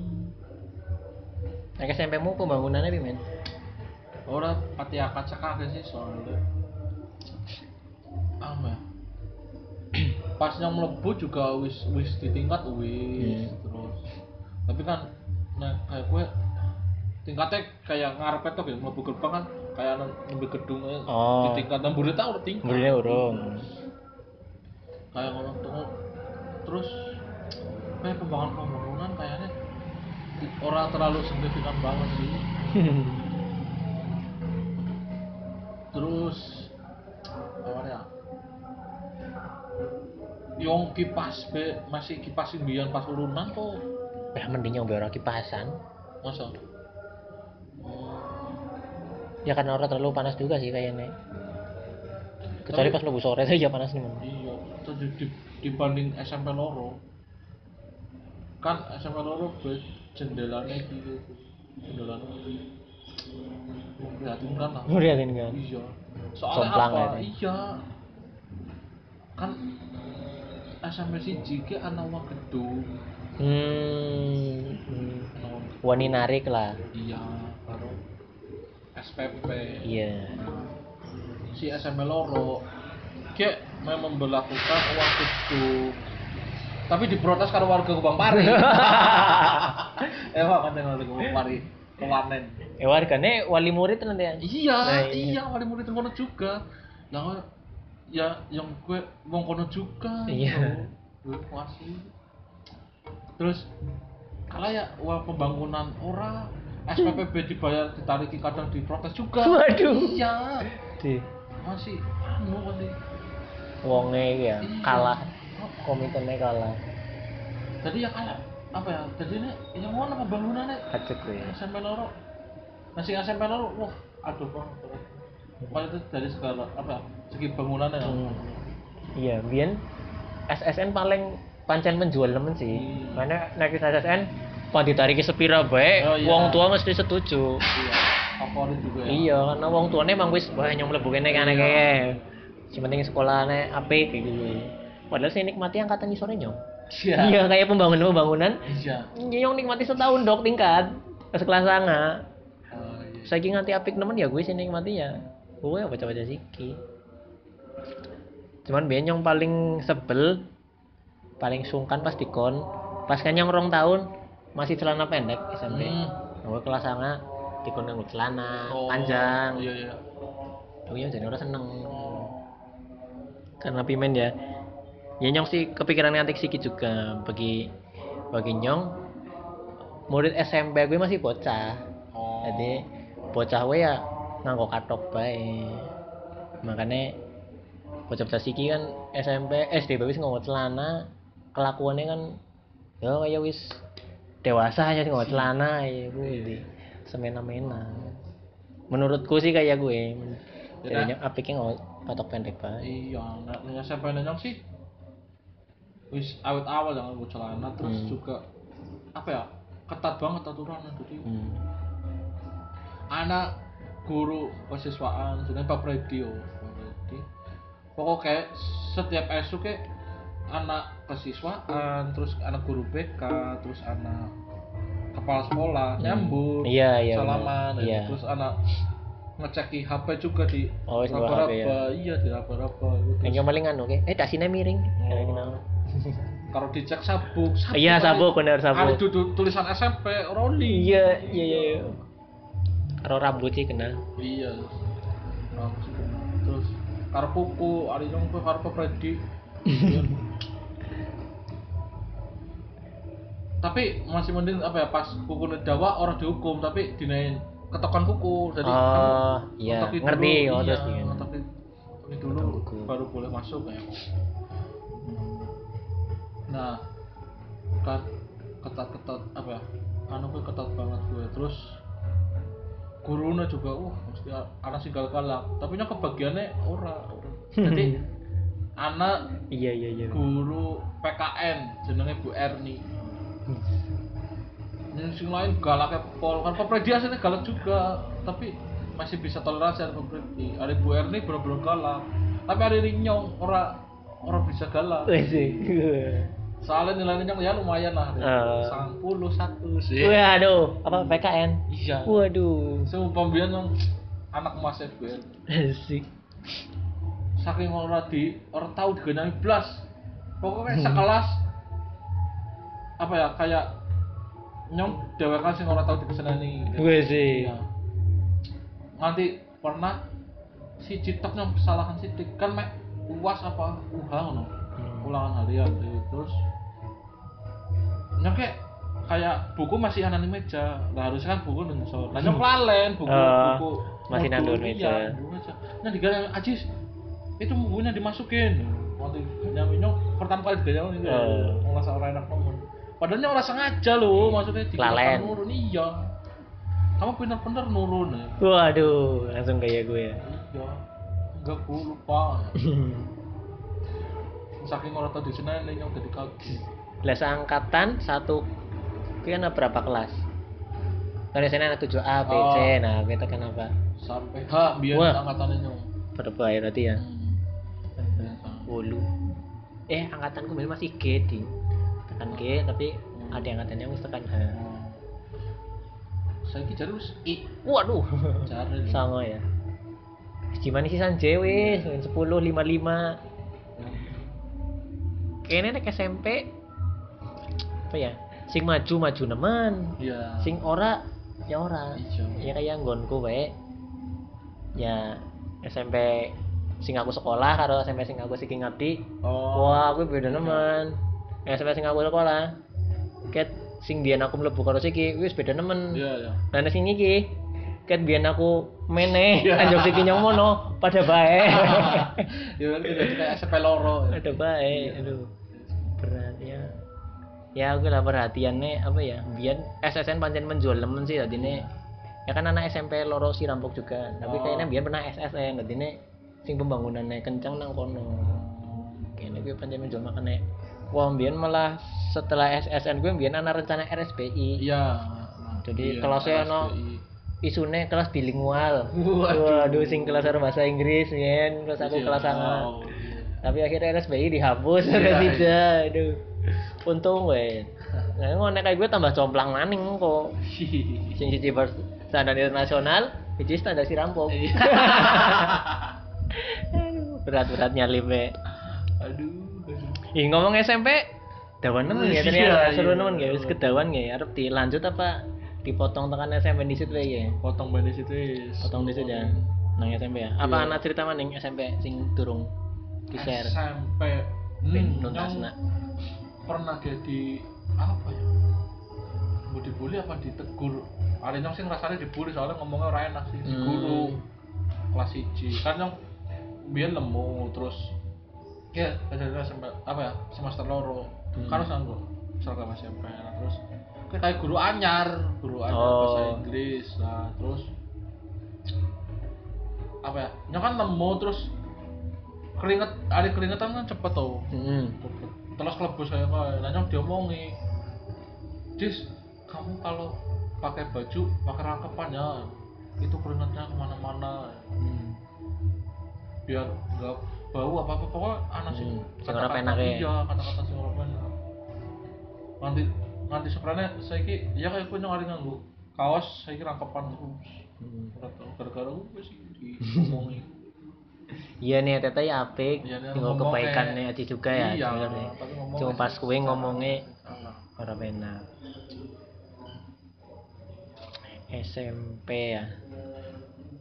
Nek SMP mu pembangunannya pimen Ora pati akad cekake sih soalnya. Apa? Pas yang mlebu juga wis wis ditingkat wis Hmm. terus. Tapi kan nah kayak gue tingkatnya kayak ngarep itu ya mlebu gerbang kan kayak nembe gedung eh, Oh. di tingkat nang mburi tak udah tingkat. Urung. Kayak ngono tuh terus kayak pembangunan pembangunan kayaknya di- orang terlalu signifikan banget sih. (laughs) terus yang kipas be masih kipas imbian pas urunan kok ya mending yang ora kipasan. Masa? Oh, ya karena orang terlalu panas juga sih kayaknya. Kecuali Tapi- pas lebu sore saja panas nih iya itu di, di- dibanding SMP loro. Kan SMP loro be jendelanya gitu jendelanya memprihatinkan lah ngeliatin kan iya. Soalnya Jomplang apa? ya, iya. Kan SMP siji ke ana wong gedung. Hmm, hmm. wani narik lah. Iya karo SPP iya. Si SMP loro. Kayak memang memperlakukan uang itu tapi diprotes karo warga Kubang Pari. (laughs) Emang kan warga Kubang Pari. Kewanen. Eh wargane wali murid nanti ya? Iya Nah, iya. iya wali murid kono juga. Nah ya yang gue wong kono juga Iya. gue masih terus kalau ya uang pembangunan ora. SPPB dibayar ditariki kadang diprotes juga. Waduh. iya. Di. Masih anu masih. Wonge ya Iya. kalah. Komitmennya kalah. Jadi ya kalah. Apa ya? Jadi ini yang mana pembangunannya? Kacek gue ya. SMP loro. Masih SMP loro wah aduh bang. Itu dari segala apa segi bangunannya. Hmm. iya biyen SSN paling pancen menjual temen sih. Hmm. karena naik SSN pas ditariki sepira bae Oh, iya. wong tua mesti setuju. Iya favorit juga ya. Iya karena wong tuane emang wis wah yang mlebu kene kene Iya. kayak si penting sekolahane apik kayak gitu. Padahal saya nikmati angkatan ngisore nyong. Iya. Iya kayak pembangunan pembangunan iya. Nyong nikmati setahun dok tingkat. Kelas sanga. Oh, iya. saking nganti apik nemen ya gue sih nikmati ya. Gue ya baca-baca siki cuman biyen yang paling sebel paling sungkan pas dikon. Pas kan yang rong tahun masih celana pendek SMP Hmm. gue kelas sanga dikon nganggo celana Oh, panjang. iya iya. Oh iya jadi orang seneng. Karena pimen ya. Ya nyong sih kepikiran ngantik siki juga. Bagi bagi nyong murid SMP gue masih bocah. Oh. Jadi bocah gue ya nganggo katok bae. Makanya bocah-bocah siki kan SMP SD wis nganggo celana kelakuannya kan ya kayak wis dewasa aja sih nganggo celana ya gue di semena-mena. Menurutku sih kayak gue Ya, jadinya apiknya nganggo katok pendek bae iya nah nah, SMP nyong sih wis awet awal jangan gue celana terus Hmm. juga apa ya ketat banget aturannya jadi hmm. anak guru kesiswaan jenenge Pak Radio Pak pokok kayak setiap esok kayak anak kesiswaan terus anak guru BK terus anak kepala sekolah nyambut iya iya salaman bener. iya terus anak ngeceki HP juga di Oh, HP ya. iya di raba-raba gitu. yang paling anu oke eh tasnya miring Kayak gitu. (laughs) kalau dicek sabuk sabuk iya sabuk bener ada sabuk tu- tulisan SMP rolling iya iya iya iya. karo rambut sih kena iya Rambut sih. terus karo kuku ada yang tuh karo Freddy tapi masih mending apa ya pas kuku dawa orang dihukum tapi dinain ketokan kuku jadi Oh, kamu iya. dulu, Ngerti, oh, iya, terus iya. ngetoki dulu kuku. baru boleh masuk ya nah kan ketat-ketat apa ya anu ketat banget gue terus gurunya juga uh mesti anak singgal galak. Tapi nya kebagiannya ora ora. (laughs) jadi anak iya iya iya. guru PKN jenenge Bu Erni. Yang sing lain galaknya pol kan Pak Predi aslinya galak juga tapi masih bisa toleransi ada Pak Predi ada Bu Erni bener-bener galak. Tapi ada Rinyong ora ora bisa galak. Sih soalnya nilainya ya lumayan lah. Eh. sang puluh satu sih. Waduh apa PKN iya. Waduh. Semua pembian yang anak emasnya Bu Erni sih saking orang di orang tahu digenangi blas. Pokoknya sekelas apa ya kayak nyong dewekan sing orang tahu digenangi. Gue sih. Iya. Nanti pernah si Citok yang kesalahan sidik kan mek uas apa uha ngono. Hmm. Ulangan harian gitu. Terus nyong kayak kayak buku masih ana di meja. Nah harusnya kan buku nang ngisor. Nah nyong lalen buku Oh, buku masih nandur iya, meja. Nah diganti Ajis itu bukunya dimasukin. Nanti nyong nyong pertama kali diganti itu Oh. ngerasa orang enak banget. Padahal nyong ora sengaja loh, maksudnya di Lalen. nurun iya. Kamu bener-bener nurun ya. waduh langsung kayak gue ya Iya. Enggak gue lupa. (laughs) Saking orang tadi sana ini yang jadi kaki. lah angkatan satu ada berapa kelas kan biasanya ada 7 A, B, C, Oh. nah kita kenapa? Sampai H biar Wah. angkatannya nyong. Berapa ya berarti ya? Hmm. Bolu. Eh, angkatanku masih G, di. Tekan G, tapi ada angkatannya wis tekan H. Oh. saiki jare wis i waduh sama ya gimana sih Sanjay wis 10 55 kayaknya nek SMP apa ya? Sing maju maju nemen. Iya. Sing ora ya ora. Iya. ya kayak nggonku wae. Ya SMP sing aku sekolah karo SMP sing aku sing ngerti. Oh. Wah aku beda nemen. Ya SMP sing aku sekolah. Ket sing biyen aku mlebu karo siki wis beda nemen. Iya iya. Nah, nek sing iki ket biyen aku meneh (laughs) Iya. anjok siki nyong mono pada bae. (laughs) ya kan jadi kayak SMP loro pada bae. Aduh. Berat ya. Ya aku lah perhatiannya apa ya? Biyen SSN pancen menjual lemen sih tadine. Ya kan anak SMP loro si rampok juga. Tapi Oh. kayaknya biyen pernah SSN tadine sing pembangunannya kencang nang kono. Kayaknya gue pancen menjual makane. Wah, biyen malah setelah SSN gue biyen ana rencana RSPI. iya Jadi Iya, kelasnya ono RSBI. Isune kelas bilingual. Waduh. Waduh, sing kelas bahasa Inggris, yen terus aku Iya. kelas sama. Oh, iya. Tapi akhirnya RSBI dihapus Iya, oleh (laughs) tidak. Aduh. Untung weh. Nah, ngono kayak gue tambah complang maning kok. (laughs) Sing siji standar internasional, siji standar si rampok. Iya. (laughs) Aduh, berat-berat nyalip we. aduh. Ih, ngomong SMP, dawan nemen ya Iya, ternyata seru iya, nemen ya. Wis kedawan ya. Arep dilanjut apa dipotong tekan SMP di situ ya. potong bandis itu is. potong di situ ya nang SMP ya apa Iya. anak cerita maning SMP sing durung di share SMP hmm, nuntasna yang pernah jadi apa ya mau dibully apa ditegur ada yang sih ngerasanya dibully soalnya ngomongnya orang enak sih di Hmm. guru kelas 1 kan yang biar lemu terus ya jadi SMP apa ya semester loro Hmm. kan harus nganggo seragam SMP nah, terus kayak guru anyar guru anyar Oh. bahasa Inggris nah terus apa ya nyok kan nemu terus keringet ada keringetan kan cepet tuh Hmm. terus kelebus saya kayak nanya diomongi Jis kamu kalau pakai baju pakai rangkepan ya itu keringetnya ke mana-mana Hmm. biar nggak bau apa apa pokoknya anak sih Hmm, ora penak ya. iya kata-kata penak nanti nanti sebenarnya saya ki ya kayak punya hari nganggu kaos saya kira rangkepan terus. Hmm. ora tau gara-gara gue sih diomongi (laughs) iya nih tete ya apik Iya, nih, tinggal ngomongnya- kebaikannya aja juga ya iya cuma pas kue ngomongnya ora enak SMP ya.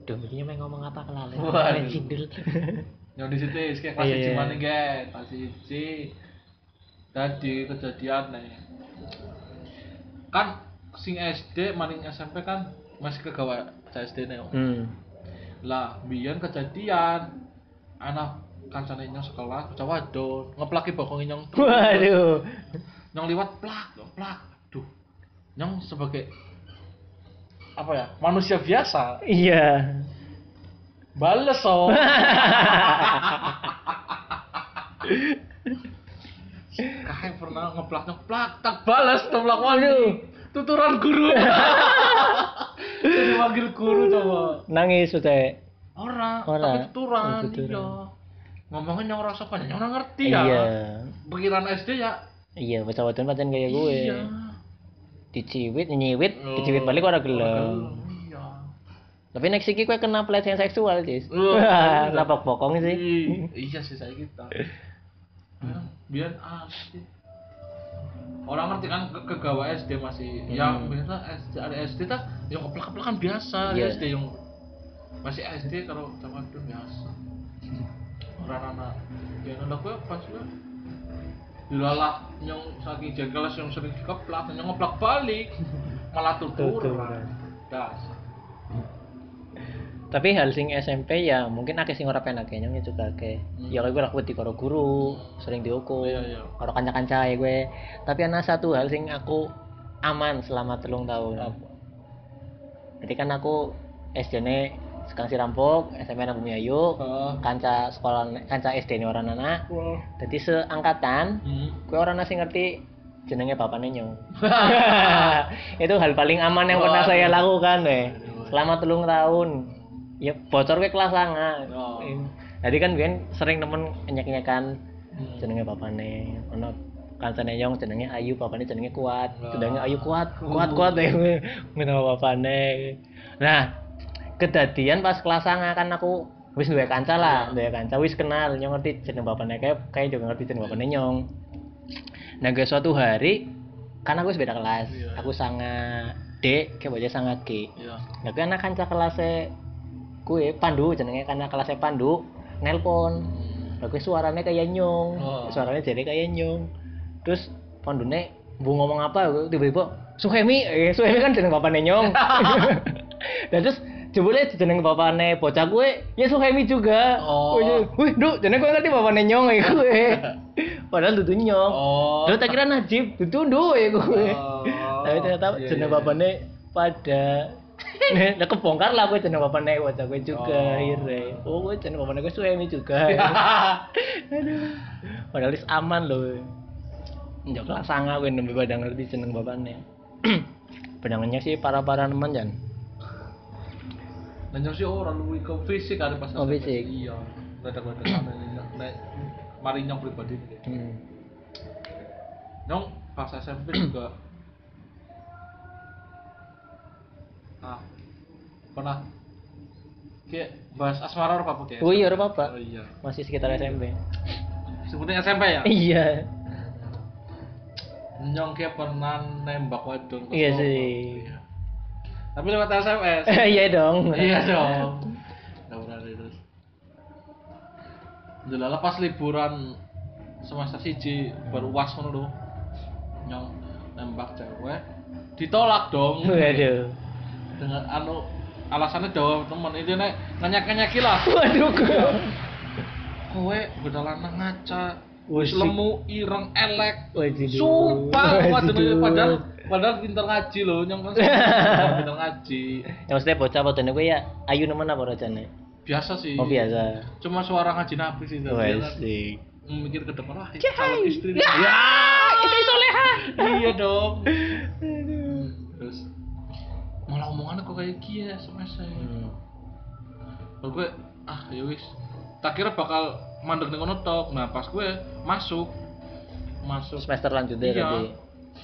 Duh, begini main ngomong apa kelalen. Main cindil (laughs) yang di situ is kayak kelas Iya, iya. mana guys kelas siji tadi kejadian nih kan sing SD maning SMP kan masih kegawa SD nih hmm. lah biyen kejadian anak kancane nyong sekelas bocah wadon ngeplaki bokong nyong waduh. Nyong liwat plak plak duh nyong sebagai apa ya manusia biasa. Iya. Bales oh (laughs) Kayak pernah ngeplak ngeplak tak balas ngeplak waduh tuturan guru. (laughs) Jadi manggil guru coba. Nangis sudah orang Ora. tapi tuturan Oh, tuturan. iya. ngomongin yang rasa yang orang ngerti ya. Iya. Pikiran SD ya. Iya bocah wadon pancen kayak gue. Iya. Diciwit nyiwit Oh, diciwit balik ora ora gelem iya. Tapi next iki kowe kena pelecehan seksual cis. Oh, iya. (laughs) lapak bokong sih. Ih, iya sih saya kita biar asli orang ngerti kan ke kegawa SD masih yang Hmm. biasa SD ada SD tak yang keplak keplakan biasa ada Iya. SD yang masih SD kalau sama itu biasa. Orang anak yang anak gue pas gue dilalak yang saking jengkelas yang sering dikeplak yang ngeplak balik malah tutur. Dasar tapi hal sing SMP ya mungkin akeh sing ora penak kayaknya juga akeh Hmm. ya gue lakuin di karo guru sering dihukum Iya, iya. karo kanca-kanca gue tapi ana satu hal sing aku aman selama telung tahun Apa? jadi kan aku SD ne sekarang si rampok SMP nang Bumi Ayu Ah. kanca sekolah kanca SD ne orang anak jadi seangkatan Hmm. gue orang nasi ngerti jenenge bapaknya nyong (laughs) itu hal paling aman yang pernah Waduh. saya lakukan deh selama telung tahun ya bocor ke kelas sanga Oh. jadi kan gue sering nemen nyek nyekan Hmm. jenenge bapaknya ono kancane nyong jenenge Ayu bapakne jenenge Kuat Wah. jenenge Ayu Kuat kuat kuat ya ngono bapakne nah kedadian pas kelas 9 kan aku wis duwe kanca lah duwe kanca wis kenal nyong ngerti jeneng bapakne kayak kayak juga ngerti jeneng bapakne nyong nah guys suatu hari kan aku beda kelas Iya. aku sangat D kayak baca sangat G Iya. Nah, kan anak kanca kelasnya kue Pandu jenenge karena kelasnya Pandu nelpon. Lah kuwi suaranya kayak nyong. Oh. Suaranya jadi kayak nyong. Terus Pandune bu ngomong apa tiba-tiba Suhemi, eh Suhemi kan jeneng bapaknya nyong. (laughs) (laughs) Dan terus jebule jeneng bapaknya bocah gue ya Suhemi juga. Oh. Wih, Duk, jeneng gue ngerti bapaknya nyong ya gue. (laughs) Padahal dudu nyong. Oh. Dulu tak kira Najib, dudu Nduk ya gue. Oh. Tapi ternyata Iya, jeneng iya, bapaknya pada (laughs) Nah, kebongkar lah gue jeneng bapaknya bocah gue juga Oh. akhirnya. Oh, gue jeneng bapaknya gue Suhemi juga. (laughs) Aduh. Padahal is aman loh. Njok kelas sanga gue nembe pada ngerti jeneng bapaknya. (clears throat) Pedangannya sih para-para teman jan. Dan sih orang lu ke fisik ada pas Oh, fisik. Iya. Ada ada sana nek mari nyong pribadi. Hmm. Nyong pas SMP juga ah pernah kayak bahas asmara apa pakai Oh iya, ora apa-apa. oh iya Masih sekitar SMP. sebutnya SMP ya Iya. nyong kayak pernah nembak wadon Iya sih. Iya. tapi lewat SMS (laughs) Iya dong. iya dong nggak berani terus Jelala pas liburan semester siji baru was ngono lho. Nyong nembak cewek ditolak dong Waduh. Dengan anu alasannya jawab temen. Itu nek nanya nyaki lah. Waduh. kowe beda lanang ngaca. Wis lemu ireng elek. Waduh. sumpah padahal padahal pinter ngaji loh. Nyong kan pinter ngaji. Ya maksudnya bocah bocahnya gue ya ayu nemen apa rajane? biasa sih. Oh biasa. cuma suara ngaji nabi sih Oh, dia kan? sih. mikir ke depan wah calon istri ya. itu soleha. iya dong (laughs) malah omongannya kok kayak gini ya semasa Hmm. Kalau gue ah ya wis. Tak kira bakal mandek dengan tok. Nah pas gue masuk masuk. Semester lanjutnya Iya. tadi.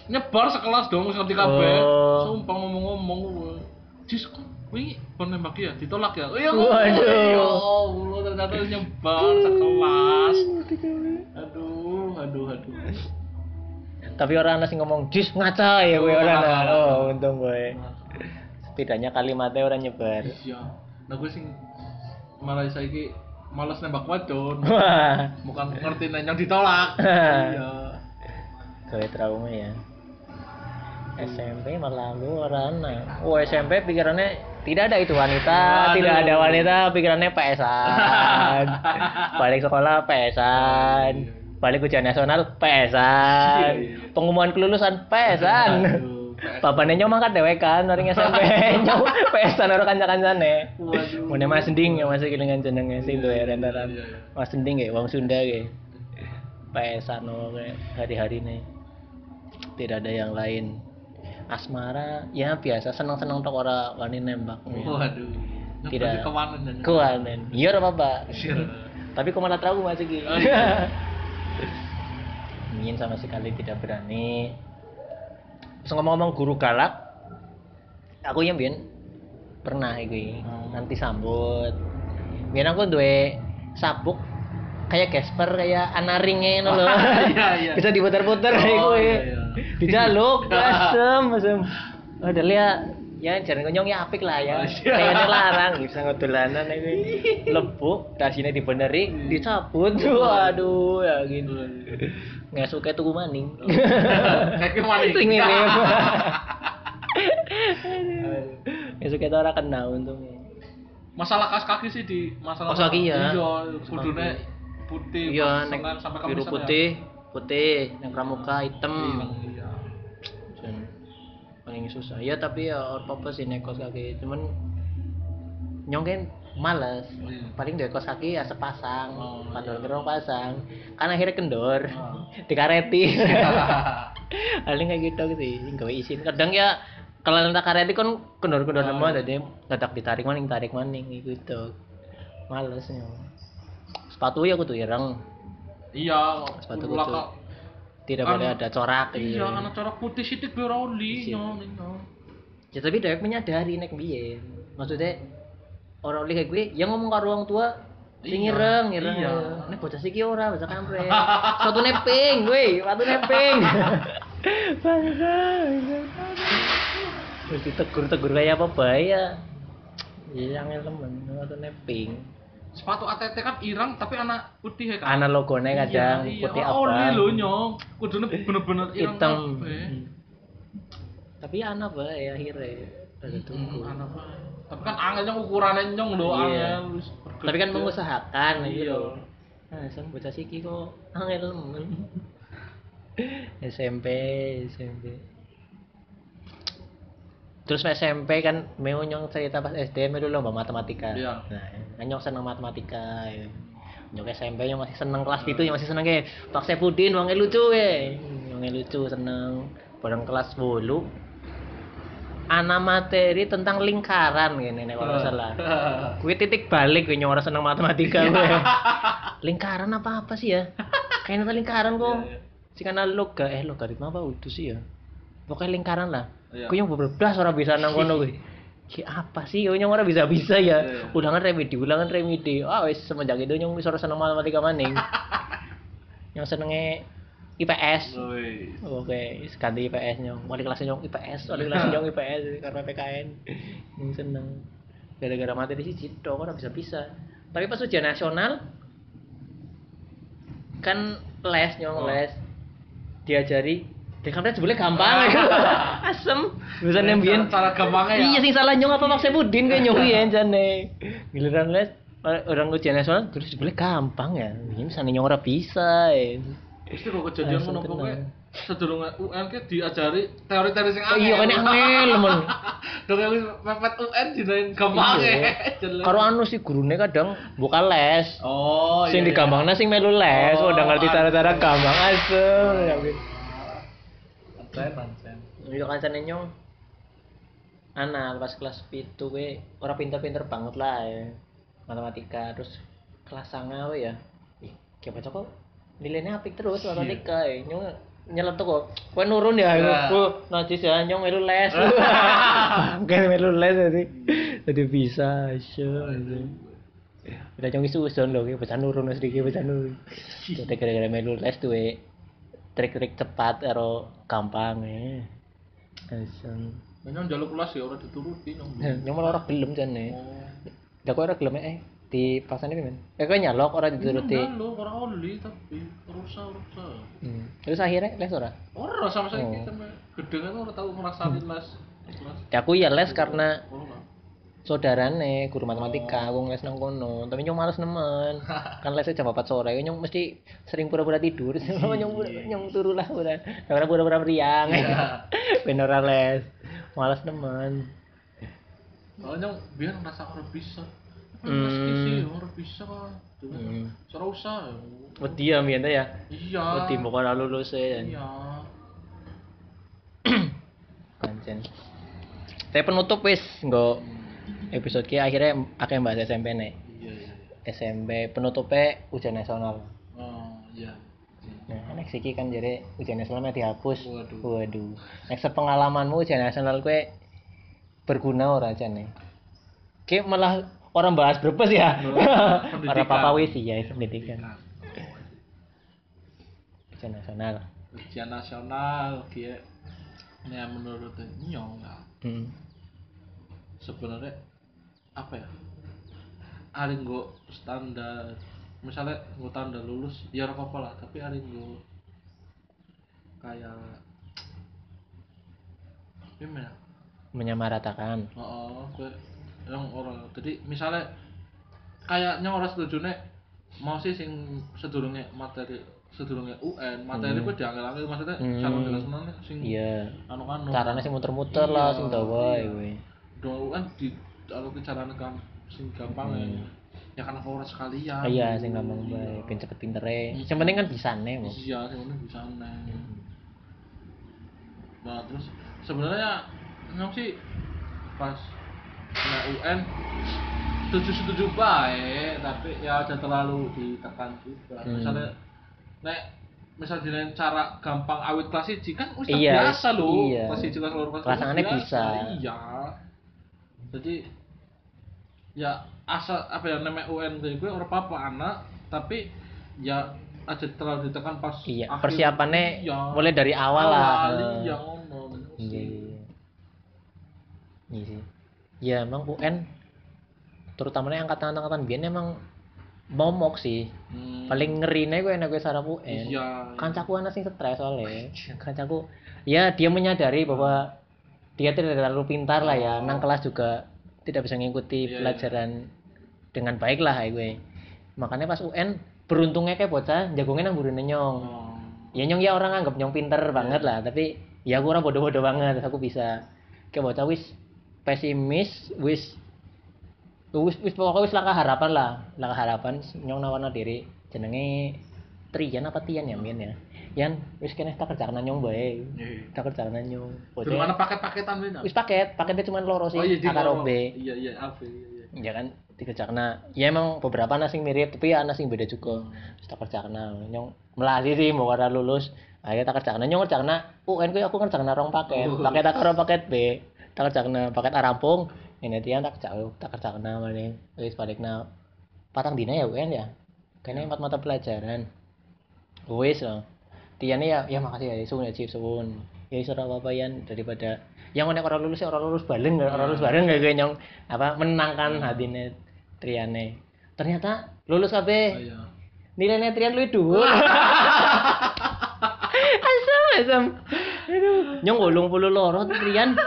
nyebar sekelas dong wis ngerti kabeh. Oh. sumpah ngomong-ngomong gue. Jis kok wingi pon nembak ya? Ditolak ya? Oh iya Waduh. ya Allah ternyata nyebar sekelas. aduh aduh aduh. Tapi orang nasi ngomong jis ngaca ya gue Oh, orang. Oh untung gue. Setidaknya kalimatnya orang nyebar. iya nah gue sing malah saiki males nembak wadon bukan ngerti nanya ditolak (laughs) iya Gue trauma ya. SMP malah lu orang. Oh SMP pikirannya tidak ada itu wanita, Waduh. tidak ada wanita, pikirannya PSan. (laughs) Balik sekolah PSan. Balik ujian nasional PSan. Iya, iya. Pengumuman kelulusan PSan. Aduh, PS. Bapaknya nyom angkat dewe kan orang SMP nyom PSan orang kanca-kancane. Waduh. Mune Mas Ding yang masih kelingan jenenge sing duwe rentetan. Iya, iya. Mas Ding ya wong Sunda ge. PSan no kayak hari-hari nih. Tidak ada yang lain. Asmara ya biasa seneng-seneng tok ora wani nembak. Waduh. Tidak. Kuanen. Iya ora apa-apa. Iya. Tapi kok malah trauma sih Ki. Oh, iya. (laughs) Ingin sama sekali tidak berani. Ngomong-ngomong guru galak, aku yang biyen pernah iki Oh. nanti sambut. Biyen aku duwe sabuk kayak Casper kayak anaringnya. (laughs) Iya, iya. Bisa diputar-putar kayak Oh, gue. iya, iya. Dijaluk, (laughs) asem, asem. Udah lihat ya jangan konyong ya apik lah ya. Oh, iya. Kayaknya larang (laughs) bisa ngedolanan iki. Lebu, dasine dibeneri, dicabut. (laughs) Waduh, ya gitu. Nggak suka tuku maning. (laughs) Kayak kemarin. Sing ini. Nggak suka itu orang kena untungnya. Masalah kas kaki sih di masalah. Kaos kaki ya. Iya, kudune kaki. putih. Iya, nek sampai biru Kamis putih, putih, yang pramuka hitam. Iya. Paling susah. Ya tapi ya ora apa sih nek kos kaki. Cuman nyong kan males. Iya. paling dua kos kaki ya sepasang Oh, padahal iya. gerong pasang. Kan akhirnya kendor. Oh. (laughs) dikareti. (laughs) (laughs) Paling kayak gitu sih gawe isin kadang ya kalau nanti kareti kan kendor-kendor Oh, semua iya. jadi dadak ditarik maning tarik maning gitu. Males nyong sepatu ya aku tuh ireng. Iya, Sepatu laka tidak boleh Anu- ada corak iya anak corak putih sithik biar oli Iya. Ya tapi dhewek menyadari nek biyen. Maksudnya orang oleh gue yang ngomong karo orang tua sing Iya, ireng, ireng. iya. Nek bocah siki ora bocah kampret. (laughs) Suatu neping, weh, suatu neping. (laughs) Bangsa. Terus ditegur-tegur kayak apa bae ya. Iya, angel temen, suatu neping. Sepatu ATT kan ireng tapi anak putih ya kan Ana logone kadang iya, putih ora oli abang. lho nyong kudune bener-bener ireng hitam. Hmm. Tapi ana bae akhirnya. Ada tunggu. Hmm, anak bae. tapi kan angelnya ukurannya nyong lho Iya. angel Tapi kan mengusahakan Iya. gitu. Nah, sam bocah siki kok angel men. (laughs) SMP, SMP. Terus SMP kan mau nyong cerita pas SD melu lomba matematika. Iya. Nah, nyong seneng matematika. Ya. Nyong SMP nyong masih seneng kelas itu, nyong masih seneng kayak Pak Sepudin wongnya lucu ya. Wongnya lucu seneng bareng kelas 10. Ana materi tentang lingkaran gini nek ora salah. Gue titik balik gue nyora seneng matematika gue. lingkaran apa apa sih ya? Kayaknya lingkaran kok. Iya, iya. Sing kana loga eh logaritma apa itu sih ya? Pokoknya lingkaran lah. Iya. Gue yang beberapa orang bisa nang kono. Ki apa sih? Gue nyong ora bisa-bisa ya. Iya. Ulangan remedi, ulangan remedi. Ah wis semenjak itu nyong wis ora seneng matematika maning. (laughs) yang senenge IPS. Woi. Oke, wis ganti IPS nyong. Wali kelas nyong IPS, wali kelas nyong IPS karena PKN. Yang seneng. Gara-gara materi sih tok ora bisa bisa. Tapi pas ujian nasional kan les nyong Oh. les diajari kan sebenarnya gampang. (laughs) Asem. Bisa nembian cara gampangnya ya. Iya sing salah nyong apa maksa budin kayak nyong ya jane. Giliran les orang ujian nasional terus sebenarnya gampang ya. Ini misalnya nyong ora bisa ya. Pasti kok kejadian Langsung ngono sedurunge UN ke diajari teori-teori sing Oh, iya kan angel men Dong wis mepet UN dinain gampang Iya. ya. (laughs) Jelas. karo anu sih gurune kadang buka les. Oh, sing iya, iya. digambangna sing melu les Oh, udah ngerti cara-cara gampang asem ya wis. Pancen, pancen. Iya kan sana nyong Ana pas kelas pitu we ora pinter-pinter banget lah ya. matematika terus kelas sanga we ya. Ih kayak baca kok nilainya apik terus matematika ya. Nyong nyeletuk kok. Kowe nurun ya aku najis ya nyong melu les. (laughs) (laughs) Kan melu les jadi jadi bisa asyik udah nyong isu usun loh kayak baca nurun mas dikit baca nurun. Jadi gara-gara melu les tuh trik-trik cepat ero gampang ya Asem. Nyong njaluk kelas ya ora dituruti nyong. Nyong malah ora gelem jane. Oh. Lah kok ora gelem eh di paksane pimen? Eh kok nyalok ora dituruti. Lu ora oli tapi rusak rusak. Hmm. Terus akhirnya les ora? Ora sama Oh. saiki sampe gede kan ora tau ngrasani les. Kelas. Ya aku ya les karena Ora. Saudarane guru matematika, aku les nang kono. Tapi nyong males nemen. kan lesnya jam 4 sore, nyong mesti sering pura-pura tidur. (laughs) nyong pura- nyong turu lah ora. Pura-pura meriang. (laughs) Ben ora les. Males nemen. Kalau nyong biar ngerasa ora bisa. Hmm. Hmm. sih ora bisa kan. Hmm. Ora usah. Wedi ya mbiyen ya. Iya. Wedi mau ora lulus ya. Iya. (coughs) Pancen. Tapi penutup wis nggo episode ki akhirnya akeh bahas SMP nek. Iya iya. SMP penutupnya ujian nasional. Oh iya. Nah, next iki kan jadi ujian nasionalnya dihapus. Waduh. Waduh. Next pengalamanmu ujian nasional kue berguna ora aja nih? Kayak malah orang bahas berapa sih ya? Para papa wis ya pendidikan. Ujian nasional. Ujian nasional dia ini menurut nyong ya Hmm. sebenarnya apa ya hari gue standar misalnya gue tanda lulus ya apa-apa lah tapi hari gue kayak gimana Menyamaratakan. oh gue yang orang jadi misalnya kayaknya orang setuju nek mau sih sing sedurunge materi sedurunge UN materi Hmm. gue diangel-angel maksudnya Hmm. cara sing Iya. anu-anu Caranya sih muter-muter lah, Iya, sing dawa iya. kuwi. dong UN di kalau caranya kan sing gampang Hmm. ya karena kau sekalian Ah, iya, sing gampang bae, ben cepet pintere. Yang penting kan bisa nih, Mo. iya sing penting bisa neng nah terus sebenarnya nyong sih pas nah UN setuju setuju baik tapi ya ada terlalu ditekan juga Hmm. misalnya nek misalnya cara gampang awit kelas 1 kan wis Iya, biasa lho iya. kelas 1 kelas loro kelas bisa. iya jadi ya asal apa ya namanya UN gue orang apa anak tapi ya aja terlalu ditekan pas Iya, akhir. persiapannya Iya. mulai dari awal lah. Awal, Eh. iya ngono Iya, iya. Iya sih. Ya emang UN terutama angkatan-angkatan biyen emang momok sih. Hmm. Paling ngerine gue enak gue sarap UN. iya Kancaku anak sing stres soalnya. Kancaku ya dia menyadari bahwa dia tidak terlalu pintar lah ya. Nang kelas juga tidak bisa mengikuti Iya, iya. pelajaran dengan baik lah gue. Makanya pas UN beruntungnya kayak bocah jagongnya nang burine nyong. Oh. ya nyong ya orang anggap nyong pinter banget lah tapi ya aku orang bodoh-bodoh banget aku bisa kayak bocah wis pesimis wis wis wis pokoknya wis langkah harapan lah langkah harapan nyong nawarno diri jenenge Trian apa Tian ya Mian ya Yan wis kene tak kerjakan nyong bae Iya. tak kerjakan nyong bocah ada paket-paketan ini. wis paket paketnya cuma loro sih Oh iya di A karo loro. B Iya iya AB iya iya. ya kan dikerjakan ya emang beberapa anak sing mirip tapi ya anak sing beda juga. Terus tak kerjakan nyong melati sih mau karena lulus. Akhirnya tak kerjakan nyong kerjakan UN ku aku kerjakan rong paket. Oh. paket tak karo paket B. Tak kerjakan paket A rampung. Ini tiang tak kerjakan tak kerjakan maling wis balikna patang dina ya UN ya. Kayaknya empat mata pelajaran. Wis loh tiane ya ya makasih ya suwun ya cip suwun ya iso ora apa yan daripada yang nek orang lulus ya orang lulus bareng orang lulus bareng gak gue nyong apa menangkan hatine Triane. Ternyata lulus Oh, kabeh iya. nilainya Trian luwih dhuwur. (laughs) Asam asam aduh. Nyong 82 loro Trian.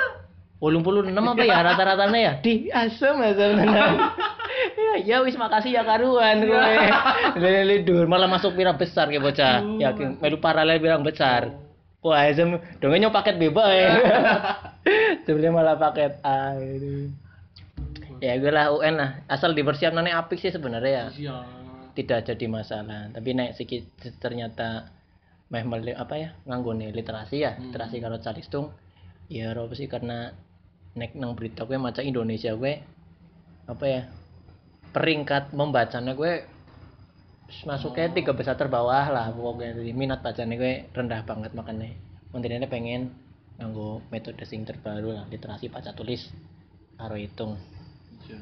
86 apa ya rata-ratanya ya? Di asam asam (laughs) ya, ya wis makasih ya karuan kowe. (laughs) Lele dur malah masuk pira besar ke bocah. Yakin melu paralel pirang besar. Wah asam dongeng nyong paket bebas ya sebenarnya malah paket A gitu. ya gue lah UN lah. Asal dipersiapkan apik sih sebenarnya ya. Iya. tidak jadi masalah. Tapi naik sedikit ternyata meh meli- apa ya nganggone literasi ya Hmm. literasi karo calistung ya apa sih karena nek nang berita gue maca Indonesia gue apa ya peringkat membacanya gue masuknya tiga besar terbawah lah pokoknya. Jadi minat bacanya gue rendah banget makanya intinya pengen nganggo metode sing terbaru lah literasi baca tulis karo hitung. Iya.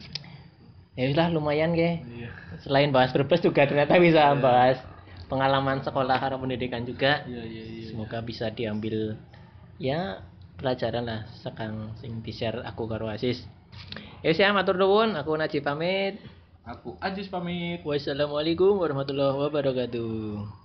ya sudah lumayan ge. Iya. selain bahas berbes juga ternyata bisa bahas pengalaman sekolah karo pendidikan juga. Iya iya iya. semoga bisa diambil. Ya pelajaran lah sekarang sing di share aku karo Asis ya saya matur nuwun. Aku Najib pamit Aku Ajis pamit. wassalamualaikum warahmatullahi wabarakatuh